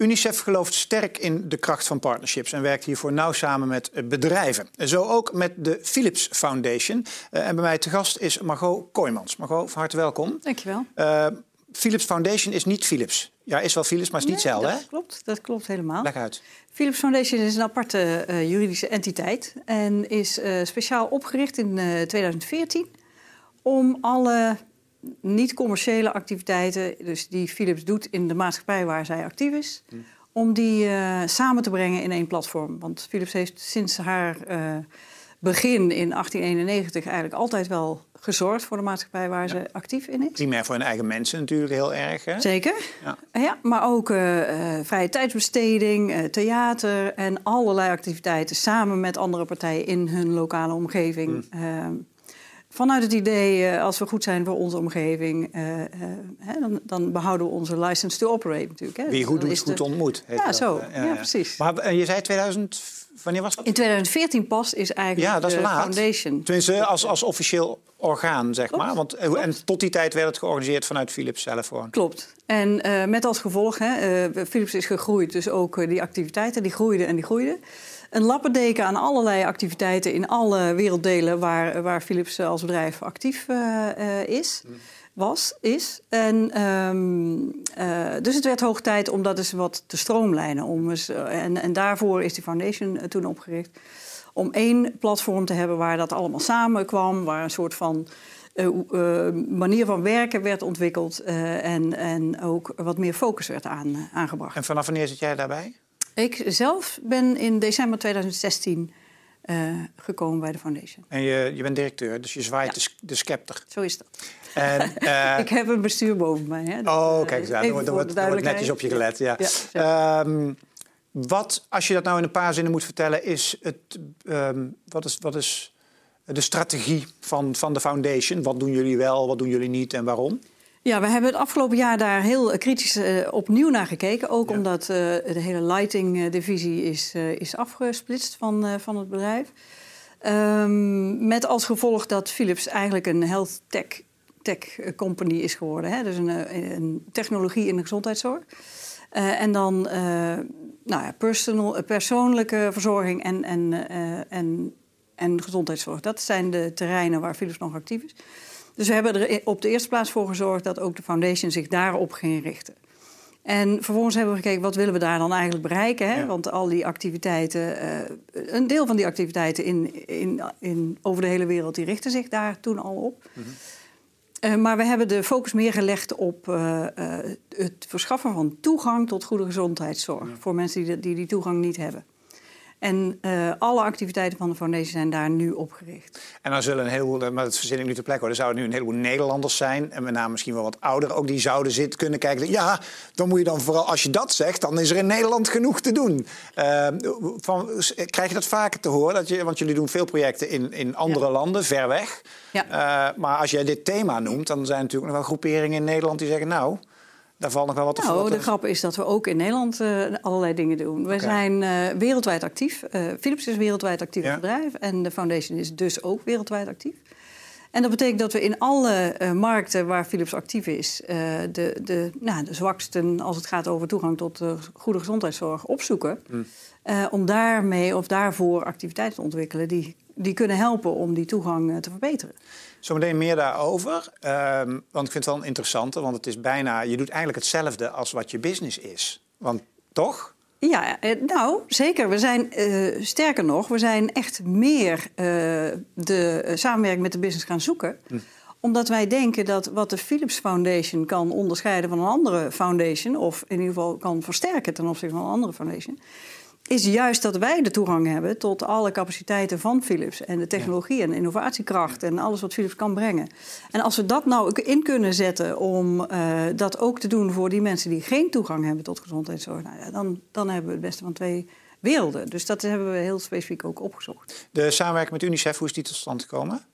UNICEF gelooft sterk in de kracht van partnerships en werkt hiervoor nauw samen met eh, bedrijven. Zo ook met de Philips Foundation. Uh, en bij mij te gast is Margot Kooijmans. Margot, van harte welkom. Dankjewel. Uh, Philips Foundation is niet Philips. Ja, is wel Philips, maar is niet hetzelfde, dat Klopt, dat klopt helemaal. Leg uit. Philips Foundation is een aparte uh, juridische entiteit en is uh, speciaal opgericht in uh, 2014 om alle niet-commerciële activiteiten, dus die Philips doet in de maatschappij waar zij actief is, hm. om die samen te brengen in één platform. Want Philips heeft sinds haar begin in 1891 eigenlijk altijd wel gezorgd voor de maatschappij waar ze actief in is. Primair voor hun eigen mensen natuurlijk heel erg. Hè? Zeker. Ja. ja maar ook uh, vrije tijdsbesteding, uh, theater en allerlei activiteiten samen met andere partijen in hun lokale omgeving. Mm. Uh, vanuit het idee, als we goed zijn voor onze omgeving, hè, dan, dan, behouden we onze license to operate natuurlijk. Hè. Wie goed doet, goed ontmoet. Ja, zo. Ja, ja, precies. Maar je zei 2000 Wanneer was dat? In 2014 pas is eigenlijk ja, dat is de laat. foundation. Tenminste, als, als officieel orgaan, zeg maar. Want, eh, En tot die tijd werd het georganiseerd vanuit Philips zelf. Hoor. Klopt. En uh, met als gevolg, hè, uh, Philips is gegroeid, dus ook uh, die activiteiten die groeiden en die groeiden. Een lappendeken aan allerlei activiteiten in alle werelddelen waar, waar Philips als bedrijf actief is. Hmm was, is. En, um, uh, dus het werd hoog tijd om dat eens wat te stroomlijnen. Om eens, en, en daarvoor is die foundation toen opgericht. Om één platform te hebben waar dat allemaal samenkwam. Waar een soort van manier van werken werd ontwikkeld. en, en ook wat meer focus werd aan, aangebracht. En vanaf wanneer zit jij daarbij? Ik zelf ben in december 2016 uh, gekomen bij de foundation. En je, je bent directeur, dus je zwaait de, de scepter. Zo is dat. En, uh, ik heb een bestuur boven mij. Hè. oh, kijk, ja, er, wordt, wordt netjes op je gelet. Ja. ja um, wat, als je dat nou in een paar zinnen moet vertellen, is het, um, wat, is, wat is de strategie van, van de foundation? Wat doen jullie wel, wat doen jullie niet en waarom? Ja, we hebben het afgelopen jaar daar heel kritisch uh, opnieuw naar gekeken. Ook omdat uh, de hele lighting-divisie is, uh, is afgesplitst van, van het bedrijf. Um, met als gevolg dat Philips eigenlijk een health tech, tech company is geworden. Hè? Dus een, een technologie in de gezondheidszorg. en dan nou ja, personal, persoonlijke verzorging en, en, en, en gezondheidszorg. Dat zijn de terreinen waar Philips nog actief is. Dus we hebben er op de eerste plaats voor gezorgd dat ook de foundation zich daarop ging richten. En vervolgens hebben we gekeken, wat willen we daar dan eigenlijk bereiken? Hè? Want al die activiteiten, uh, een deel van die activiteiten in, in, in, over de hele wereld, die richten zich daar toen al op. Mm -hmm. uh, maar we hebben de focus meer gelegd op uh, het verschaffen van toegang tot goede gezondheidszorg. Ja. Voor mensen die, die die toegang niet hebben. En uh, alle activiteiten van de foundation zijn daar nu opgericht. En dan zullen een heleboel, maar dat verzin ik nu te plek hoor, er zouden nu een heleboel Nederlanders zijn, en met name misschien wel wat ouder, ook die zouden zitten kunnen kijken. Ja, dan moet je dan vooral, als je dat zegt, dan is er in Nederland genoeg te doen. Uh, van, krijg je dat vaker te horen? Dat je, want jullie doen veel projecten in, in andere ja. landen, ver weg. Ja. Uh, maar als jij dit thema noemt, dan zijn er natuurlijk nog wel groeperingen in Nederland die zeggen, nou, daar valt nog wel wat te Nou, de grap is dat we ook in Nederland uh, allerlei dingen doen. We zijn uh, wereldwijd actief. Uh, Philips is wereldwijd actief ja. bedrijf. En de foundation is dus ook wereldwijd actief. En dat betekent dat we in alle markten waar Philips actief is... de, de, nou, de zwaksten als het gaat over toegang tot goede gezondheidszorg opzoeken... Hm. om daarmee of daarvoor activiteiten te ontwikkelen... die, die kunnen helpen om die toegang te verbeteren. Zometeen meer daarover. Um, want ik vind het wel interessant, want het is bijna, je doet eigenlijk hetzelfde als wat je business is. Want toch? Ja, eh, nou zeker. We zijn uh, sterker nog, we zijn echt meer uh, de samenwerking met de business gaan zoeken. Hm omdat wij denken dat wat de Philips Foundation kan onderscheiden van een andere foundation, of in ieder geval kan versterken ten opzichte van een andere foundation, is juist dat wij de toegang hebben tot alle capaciteiten van Philips. En de technologie en innovatiekracht en alles wat Philips kan brengen. En als we dat nou in kunnen zetten om uh, dat ook te doen voor die mensen die geen toegang hebben tot gezondheidszorg, nou ja, dan, dan hebben we het beste van twee werelden. Dus dat hebben we heel specifiek ook opgezocht. De samenwerking met UNICEF, hoe is die tot stand gekomen?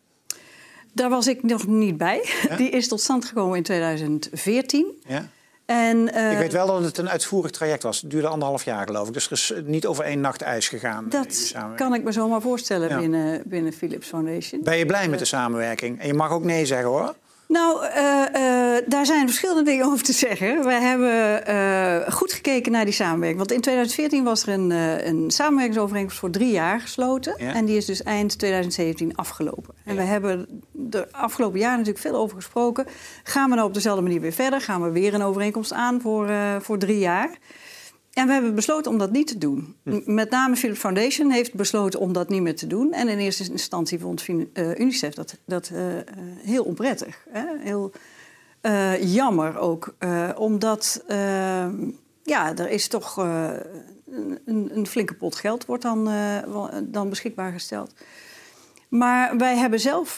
Daar was ik nog niet bij. Ja? Die is tot stand gekomen in 2014. Ja. En, uh, ik weet wel dat het een uitvoerig traject was. Het duurde anderhalf jaar, geloof ik. Dus is niet over één nacht ijs gegaan. Dat kan ik me zomaar voorstellen ja. binnen, binnen Philips Foundation. Ben je blij met de samenwerking? En je mag ook nee zeggen, hoor. Nou, uh, uh, daar zijn verschillende dingen over te zeggen. We hebben uh, goed gekeken naar die samenwerking. Want in 2014 was er een, een samenwerkingsovereenkomst voor drie jaar gesloten. Ja. En die is dus eind 2017 afgelopen. En ja. we hebben de afgelopen jaren natuurlijk veel over gesproken. Gaan we nou op dezelfde manier weer verder? Gaan we weer een overeenkomst aan voor, voor drie jaar? En we hebben besloten om dat niet te doen. Hm. Met name Philips Foundation heeft besloten om dat niet meer te doen. En in eerste instantie vond uh, UNICEF dat, dat uh, heel onprettig. Hè? Heel uh, jammer ook. omdat ja, er is toch een, een, flinke pot geld wordt dan, dan beschikbaar gesteld. Maar wij hebben zelf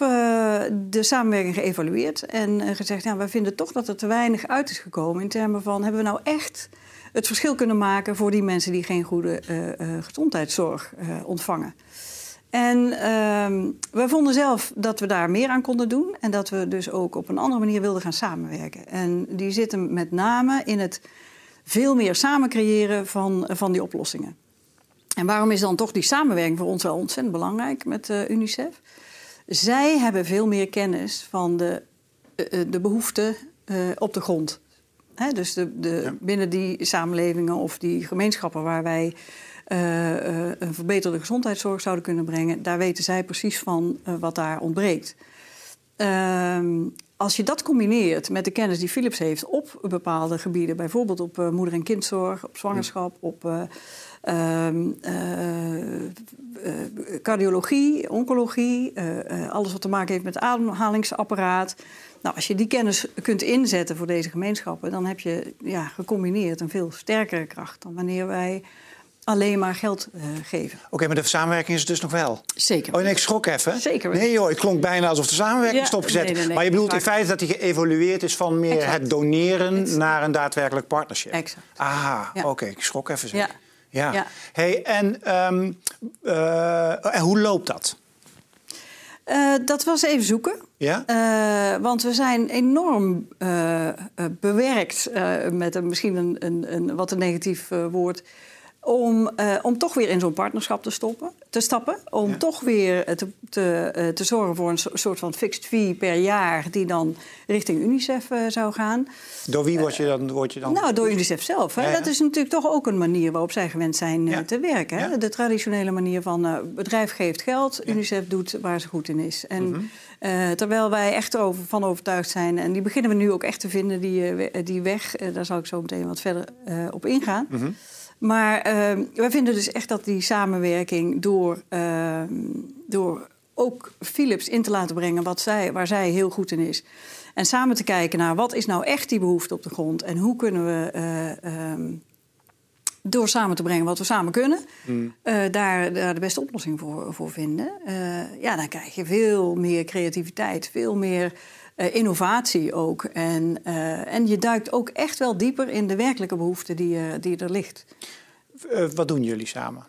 de samenwerking geëvalueerd en gezegd... Ja, wij vinden toch dat er te weinig uit is gekomen... in termen van, hebben we nou echt het verschil kunnen maken voor die mensen die geen goede uh, uh, gezondheidszorg uh, ontvangen. En uh, we vonden zelf dat we daar meer aan konden doen en dat we dus ook op een andere manier wilden gaan samenwerken. En die zitten met name in het veel meer samen creëren van, van die oplossingen. En waarom is dan toch die samenwerking voor ons wel ontzettend belangrijk met UNICEF? Zij hebben veel meer kennis van de, de behoeften op de grond dus de, de, binnen die samenlevingen of die gemeenschappen waar wij uh, uh, een verbeterde gezondheidszorg zouden kunnen brengen, daar weten zij precies van uh, wat daar ontbreekt. Ehm, als je dat combineert met de kennis die Philips heeft op bepaalde gebieden, bijvoorbeeld op moeder- en kindzorg, op zwangerschap, op ehm, cardiologie, oncologie, alles wat te maken heeft met het ademhalingsapparaat. Nou, als je die kennis kunt inzetten voor deze gemeenschappen, dan heb je ja, gecombineerd een veel sterkere kracht dan wanneer wij alleen maar geld uh, geven. Oké, maar de samenwerking is het dus nog wel? Zeker. Oh, nee, ik schrok even. Zeker. Nee joh, het klonk bijna alsof de samenwerking ja, stopgezet. Nee, nee, nee, maar je bedoelt in feite dat die geëvolueerd is van meer exact. het doneren exact. naar een daadwerkelijk partnership? Exact. Aha, ja. oké, ik schrok even. Zeg. Ja. ja. Hey, en, um, uh, en hoe loopt dat? Uh, dat was even zoeken. Ja? Uh, want we zijn enorm uh, bewerkt met een, misschien een, een, een wat een negatief woord om, uh, om toch weer in zo'n partnerschap te, stoppen, te stappen. Om ja. toch weer te, te, uh, te zorgen voor een soort van fixed fee per jaar... die dan richting UNICEF uh, zou gaan. Door wie word je dan? Word je dan... Nou, door UNICEF zelf. Hè? Ja, ja. Dat is natuurlijk toch ook een manier waarop zij gewend zijn te werken. Hè? De traditionele manier van bedrijf geeft geld, UNICEF doet waar ze goed in is. En mm -hmm. terwijl wij echt erover, van overtuigd zijn... en die beginnen we nu ook echt te vinden, die, die weg... daar zal ik zo meteen wat verder op ingaan... Mm -hmm. Maar uh, wij vinden dus echt dat die samenwerking door, uh, door ook Philips in te laten brengen wat zij, waar zij heel goed in is. En samen te kijken naar wat is nou echt die behoefte op de grond en hoe kunnen we. Uh, um, door samen te brengen wat we samen kunnen, mm. daar, daar, de beste oplossing voor, voor vinden. ja, dan krijg je veel meer creativiteit, veel meer uh, innovatie ook. En, uh, en je duikt ook echt wel dieper in de werkelijke behoefte die, uh, die er ligt. wat doen jullie samen?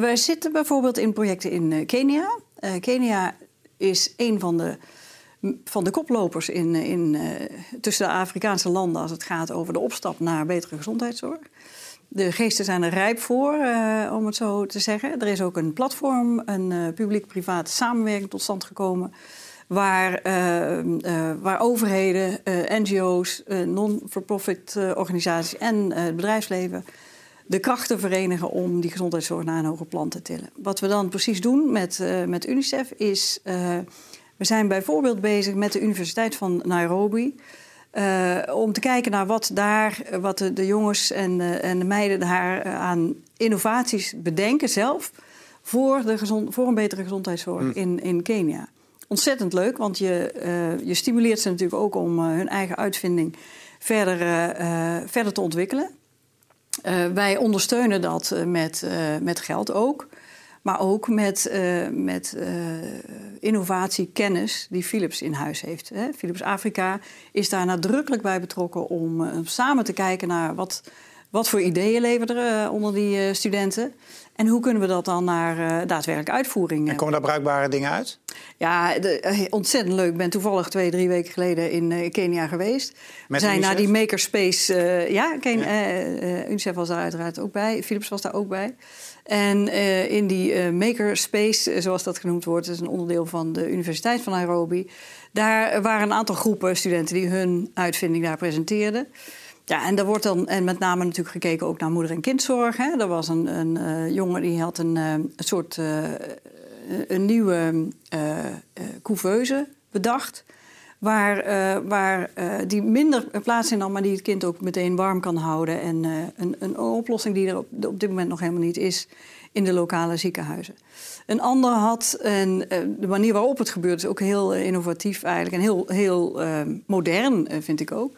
we zitten bijvoorbeeld in projecten in Kenia. Kenia is een van de, van de koplopers in, in, tussen de Afrikaanse landen als het gaat over de opstap naar betere gezondheidszorg. De geesten zijn er rijp voor, om het zo te zeggen. Er is ook een platform, een publiek-privaat samenwerking tot stand gekomen waar, uh, uh, waar overheden, uh, NGO's, non-for-profit organisaties en het bedrijfsleven de krachten verenigen om die gezondheidszorg naar een hoger plan te tillen. Wat we dan precies doen met, met UNICEF is, we zijn bijvoorbeeld bezig met de Universiteit van Nairobi. om te kijken naar wat daar, wat de, de jongens en, en de meiden daar aan innovaties bedenken zelf voor, de gezond, voor een betere gezondheidszorg mm. in, in Kenia ontzettend leuk, want je, uh, je stimuleert ze natuurlijk ook om uh, hun eigen uitvinding verder, uh, verder te ontwikkelen. wij ondersteunen dat met, met geld ook, maar ook met, met innovatie, kennis die Philips in huis heeft. Hè. Philips Afrika is daar nadrukkelijk bij betrokken om samen te kijken naar wat, wat voor ideeën leveren er onder die studenten. En hoe kunnen we dat dan naar uh, daadwerkelijk uitvoering? En komen daar bruikbare dingen uit? Ja, de, eh, ontzettend leuk. Ik ben toevallig twee, drie weken geleden in uh, Kenia geweest. We zijn UNICEF? naar die makerspace. Uh, ja, Ken, ja. UNICEF was daar uiteraard ook bij. Philips was daar ook bij. En in die makerspace, zoals dat genoemd wordt, is een onderdeel van de Universiteit van Nairobi. Daar waren een aantal groepen studenten die hun uitvinding daar presenteerden. Ja, en daar wordt dan en met name natuurlijk gekeken ook naar moeder- en kindzorg. Hè. Er was een, een uh, jongen die had een, uh, een soort uh, een nieuwe couveuse bedacht. Waar, waar die minder plaats in nam, maar die het kind ook meteen warm kan houden. En een, een, oplossing die er op, op, dit moment nog helemaal niet is in de lokale ziekenhuizen. Een ander had, en de manier waarop het gebeurt is ook heel innovatief eigenlijk en heel, heel modern, vind ik ook.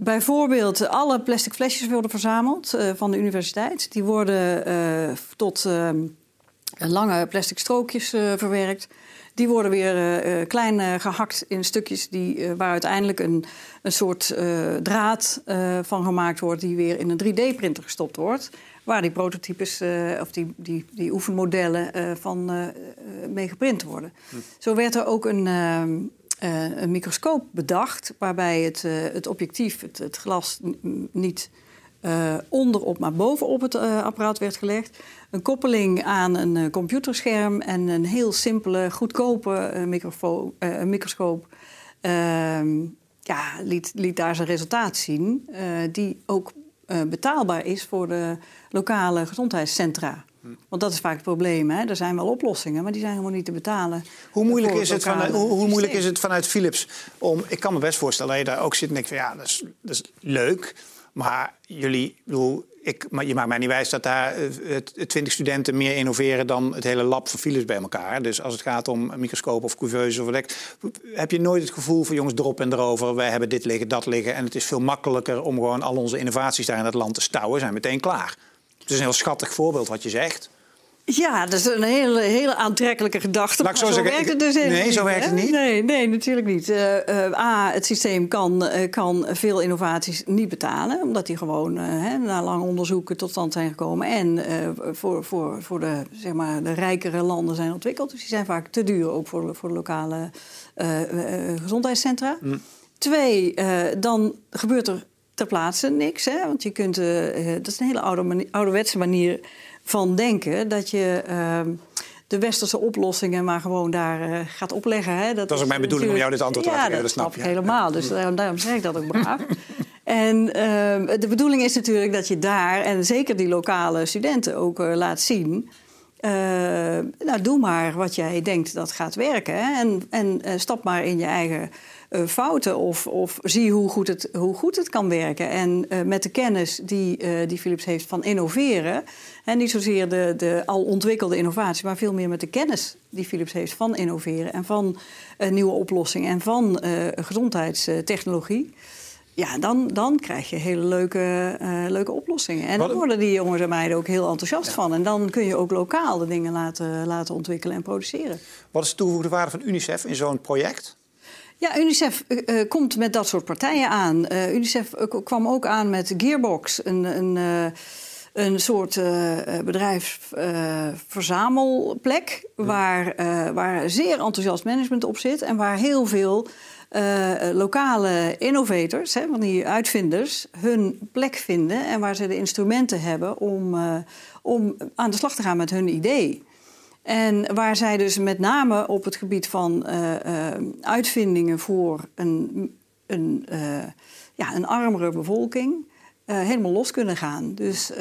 Bijvoorbeeld, alle plastic flesjes worden verzameld uh, van de universiteit. Die worden uh, tot uh, lange plastic strookjes verwerkt. Die worden weer klein gehakt in stukjes die, waar uiteindelijk een, een soort draad van gemaakt wordt, die weer in een 3D-printer gestopt wordt. Waar die prototypes of die, die, die oefenmodellen van mee geprint worden. Hm. Zo werd er ook een, een microscoop bedacht waarbij het, uh, het objectief, het, glas, niet uh, onderop, maar bovenop het apparaat werd gelegd. Een koppeling aan een computerscherm en een heel simpele, goedkope microscoop. Ehm, ja, liet, liet daar zijn resultaat zien, die ook betaalbaar is voor de lokale gezondheidscentra. Want dat is vaak het probleem. Hè? Er zijn wel oplossingen, maar die zijn helemaal niet te betalen. Hoe moeilijk, is het, vanuit, hoe, hoe moeilijk is het vanuit Philips om... Ik kan me best voorstellen dat je daar ook zit en denkt van... ja, dat is, dat is leuk, maar jullie... Bedoel, ik, maar je maakt mij niet wijs dat daar twintig studenten meer innoveren... dan het hele lab van Philips bij elkaar. Dus als het gaat om een microscoop of couveuse of wat heb je nooit het gevoel van jongens erop en erover... wij hebben dit liggen, dat liggen... en het is veel makkelijker om gewoon al onze innovaties daar in het land te stouwen... zijn meteen klaar. Het is een heel schattig voorbeeld wat je zegt. Ja, dat is een hele, hele aantrekkelijke gedachte. Ik zo, zo zeggen, werkt het dus nee, niet, zo werkt het niet. Nee, nee natuurlijk niet. Uh, uh, A, het systeem kan, uh, kan veel innovaties niet betalen, omdat die gewoon na lang onderzoeken tot stand zijn gekomen en voor, voor, voor de, zeg maar, de rijkere landen zijn ontwikkeld. Dus die zijn vaak te duur ook voor, voor de lokale gezondheidscentra. Mm. Twee, dan gebeurt er ter plaatse niks. Hè? Want je kunt, dat is een hele oude manier, ouderwetse manier van denken dat je uh, de westerse oplossingen maar gewoon daar uh, gaat opleggen. Hè. Dat, dat is ook mijn bedoeling om jou dit antwoord te ja, laten geven. dat snap ik helemaal. Dus daarom, daarom zeg ik dat ook braaf. en uh, de bedoeling is natuurlijk dat je daar, en zeker die lokale studenten ook uh, laat zien... nou, doe maar wat jij denkt dat gaat werken. Hè. En, en stap maar in je eigen uh, fouten of, of zie hoe goed, het, hoe goed het kan werken. En uh, met de kennis die, uh, die Philips heeft van innoveren, en niet zozeer de, de al ontwikkelde innovatie, maar veel meer met de kennis die Philips heeft van innoveren en van nieuwe oplossingen en van gezondheidstechnologie. Ja, dan, dan krijg je hele leuke, leuke oplossingen. En dan worden die jongens en meiden ook heel enthousiast ja. van. En dan kun je ook lokaal de dingen laten, laten ontwikkelen en produceren. Wat is de toegevoegde waarde van UNICEF in zo'n project? Ja, UNICEF uh, komt met dat soort partijen aan. Uh, UNICEF kwam ook aan met Gearbox, een, een, uh, een soort bedrijfsverzamelplek... waar, waar zeer enthousiast management op zit en waar heel veel... lokale innovators, hè, van die uitvinders, hun plek vinden en waar ze de instrumenten hebben om, om aan de slag te gaan met hun idee. En waar zij dus met name op het gebied van uh, uh, uitvindingen voor een, een, uh, ja, een armere bevolking helemaal los kunnen gaan. Dus,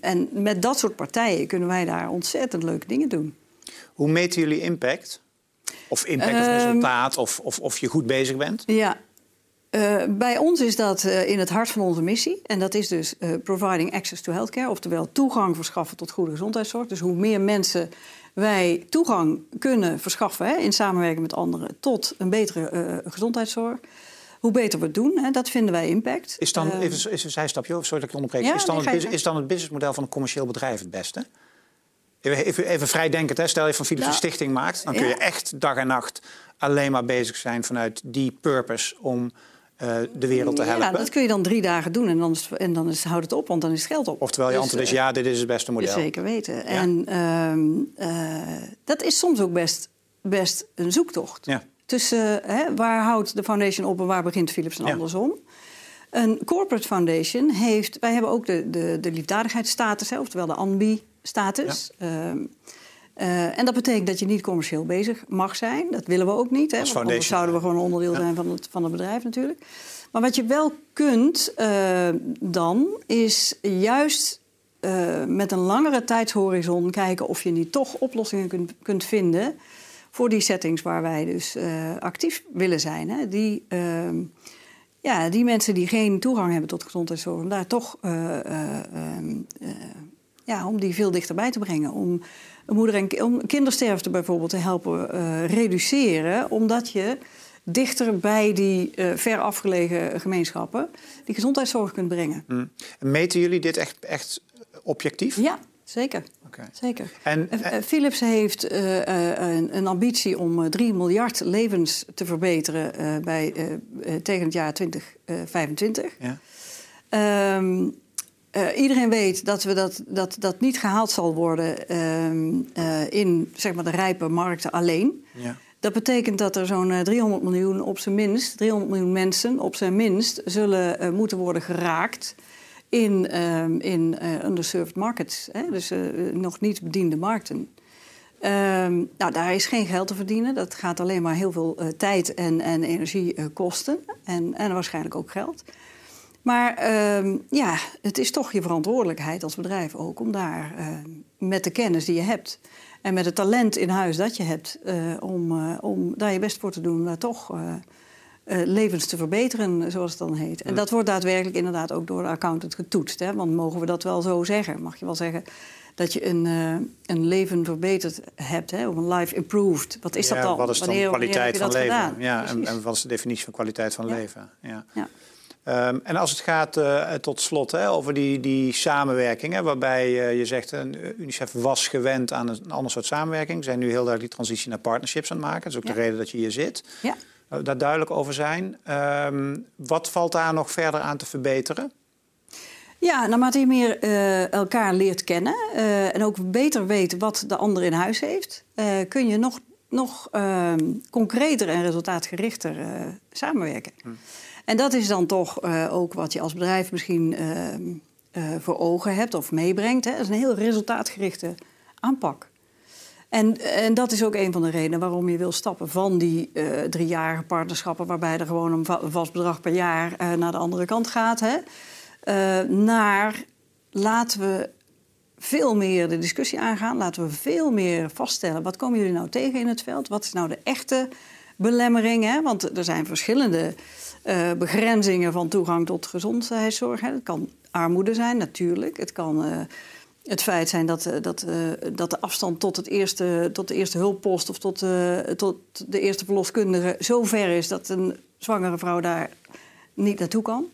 en met dat soort partijen kunnen wij daar ontzettend leuke dingen doen. Hoe meten jullie impact? Of impact of resultaat, of, of, of je goed bezig bent? Ja, uh, bij ons is dat uh, in het hart van onze missie. En dat is dus uh, providing access to healthcare. Oftewel toegang verschaffen tot goede gezondheidszorg. Dus hoe meer mensen wij toegang kunnen verschaffen... Hè, in samenwerking met anderen tot een betere gezondheidszorg... hoe beter we het doen, hè, dat vinden wij impact. Is dan, even, even een zijstapje, sorry dat ik je onderbreek. Ja, is, dan nee, het, is dan het businessmodel van een commercieel bedrijf het beste? Even, even, vrijdenkend, hè. stel je van Philips een stichting maakt... dan kun ja. je echt dag en nacht alleen maar bezig zijn vanuit die purpose... om de wereld te helpen. Ja, dat kun je dan drie dagen doen en dan, is, en dan is, houdt het op, want dan is het geld op. Oftewel, je Dus, antwoord is eh, ja, dit is het beste model. Zeker weten. En uh, uh, dat is soms ook best best een zoektocht. Ja. Tussen hè, waar houdt de foundation op en waar begint Philips en andersom. Een corporate foundation heeft... Wij hebben ook de, de, de liefdadigheidsstatus, hè, oftewel de ANBI-status. Ehm, eh, en dat betekent dat je niet commercieel bezig mag zijn. Dat willen we ook niet. Hè, Als want anders zouden we gewoon een onderdeel Ja. zijn van het, van het bedrijf natuurlijk. Maar wat je wel kunt eh, dan, is juist eh, met een langere tijdshorizon kijken of je niet toch oplossingen kunt, kunt vinden voor die settings waar wij dus actief willen zijn. Hè. Die, ehm, ja, die mensen die geen toegang hebben tot gezondheidszorg, om daar toch ja, om die veel dichterbij te brengen. Om, moeder en om kindersterfte bijvoorbeeld te helpen eh, reduceren, omdat je dichter bij die eh, ver afgelegen gemeenschappen die gezondheidszorg kunt brengen. En Meten jullie dit echt, echt objectief? Ja, zeker. Zeker. En, Eh, Philips heeft een, een ambitie om eh, 3 miljard levens te verbeteren bij, tegen het jaar 2025. ja. Ehm, eh, iedereen weet dat, we dat, dat dat niet gehaald zal worden ehm, eh, in zeg maar, de rijpe markten alleen. Ja. Dat betekent dat er zo'n eh, 300 miljoen op zijn minst, 300 miljoen mensen op zijn minst, zullen eh, moeten worden geraakt in, ehm, in eh, underserved markets. Hè? Dus eh, nog niet bediende markten. Ehm, nou, daar is geen geld te verdienen. Dat gaat alleen maar heel veel eh, tijd en, en energie eh, kosten. En, en waarschijnlijk ook geld. Maar ehm, ja, het is toch je verantwoordelijkheid als bedrijf ook om daar eh, met de kennis die je hebt en met het talent in huis dat je hebt, eh, om, eh, om daar je best voor te doen, om daar toch eh, levens te verbeteren, zoals het dan heet. En dat wordt daadwerkelijk inderdaad ook door de accountant getoetst. Hè? Want mogen we dat wel zo zeggen? Mag je wel zeggen dat je een, een leven verbeterd hebt, hè? of een life improved? Wat is Ja, dat dan? Wat is dan Wanneer- kwaliteit van leven? gedaan? Ja, en, en wat is de definitie van kwaliteit van Ja. leven? Ja. Ja. Ehm, en als het gaat eh, tot slot hè, over die, die samenwerking, hè, waarbij eh, je zegt uh, UNICEF was gewend aan een, een ander soort samenwerking. We zijn nu heel duidelijk die transitie naar partnerships aan het maken. Dat is ook Ja. de reden dat je hier zit. Ja. Uh, daar duidelijk over zijn. Ehm, wat valt daar nog verder aan te verbeteren? Ja, naarmate je meer eh, elkaar leert kennen eh, en ook beter weet wat de ander in huis heeft, eh, kun je nog, nog ehm, concreter en resultaatgerichter eh, samenwerken. En dat is dan toch eh, ook wat je als bedrijf misschien ehm, eh, voor ogen hebt of meebrengt. Hè. Dat is een heel resultaatgerichte aanpak. En, en dat is ook een van de redenen waarom je wil stappen van die eh driejarige partnerschappen, waarbij er gewoon een, va- een vast bedrag per jaar naar de andere kant gaat. Hè, naar laten we veel meer de discussie aangaan. Laten we veel meer vaststellen. Wat komen jullie nou tegen in het veld? Wat is nou de echte belemmering? Hè? Want er zijn verschillende eh, begrenzingen van toegang tot gezondheidszorg. Het kan armoede zijn, natuurlijk. Het kan eh, het feit zijn dat, eh, dat, dat de afstand tot, het eerste, tot de eerste hulppost of tot, tot de eerste verloskundige zo ver is dat een zwangere vrouw daar niet naartoe kan.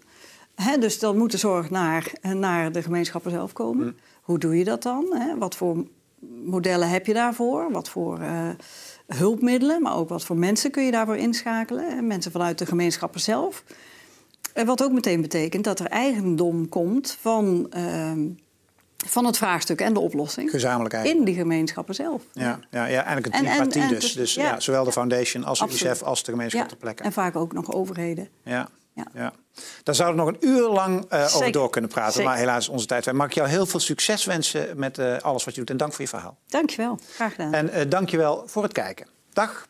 Hè, dus dan moet de zorg naar, naar de gemeenschappen zelf komen. Hoe doe je dat dan? Hè? Wat voor modellen heb je daarvoor? Wat voor hulpmiddelen, maar ook wat voor mensen kun je daarvoor inschakelen? Mensen vanuit de gemeenschappen zelf. En wat ook meteen betekent dat er eigendom komt van, ehm, van het vraagstuk en de oplossing Gezamenlijk in die gemeenschappen zelf. Ja, ja, ja, eigenlijk een En- en- tripartie dus. dus- dus ja. ja, zowel de foundation als Absoluut. UNICEF als de gemeenschap ter plekke. En vaak ook nog overheden. Ja. Ja. Ja. Daar zouden we nog een uur lang eh, over door kunnen praten. Zeker. Maar helaas is onze tijd. wij. Mag ik jou heel veel succes wensen met eh, alles wat je doet. En dank voor je verhaal. Dankjewel. Graag gedaan. En eh dank je wel voor het kijken. Dag.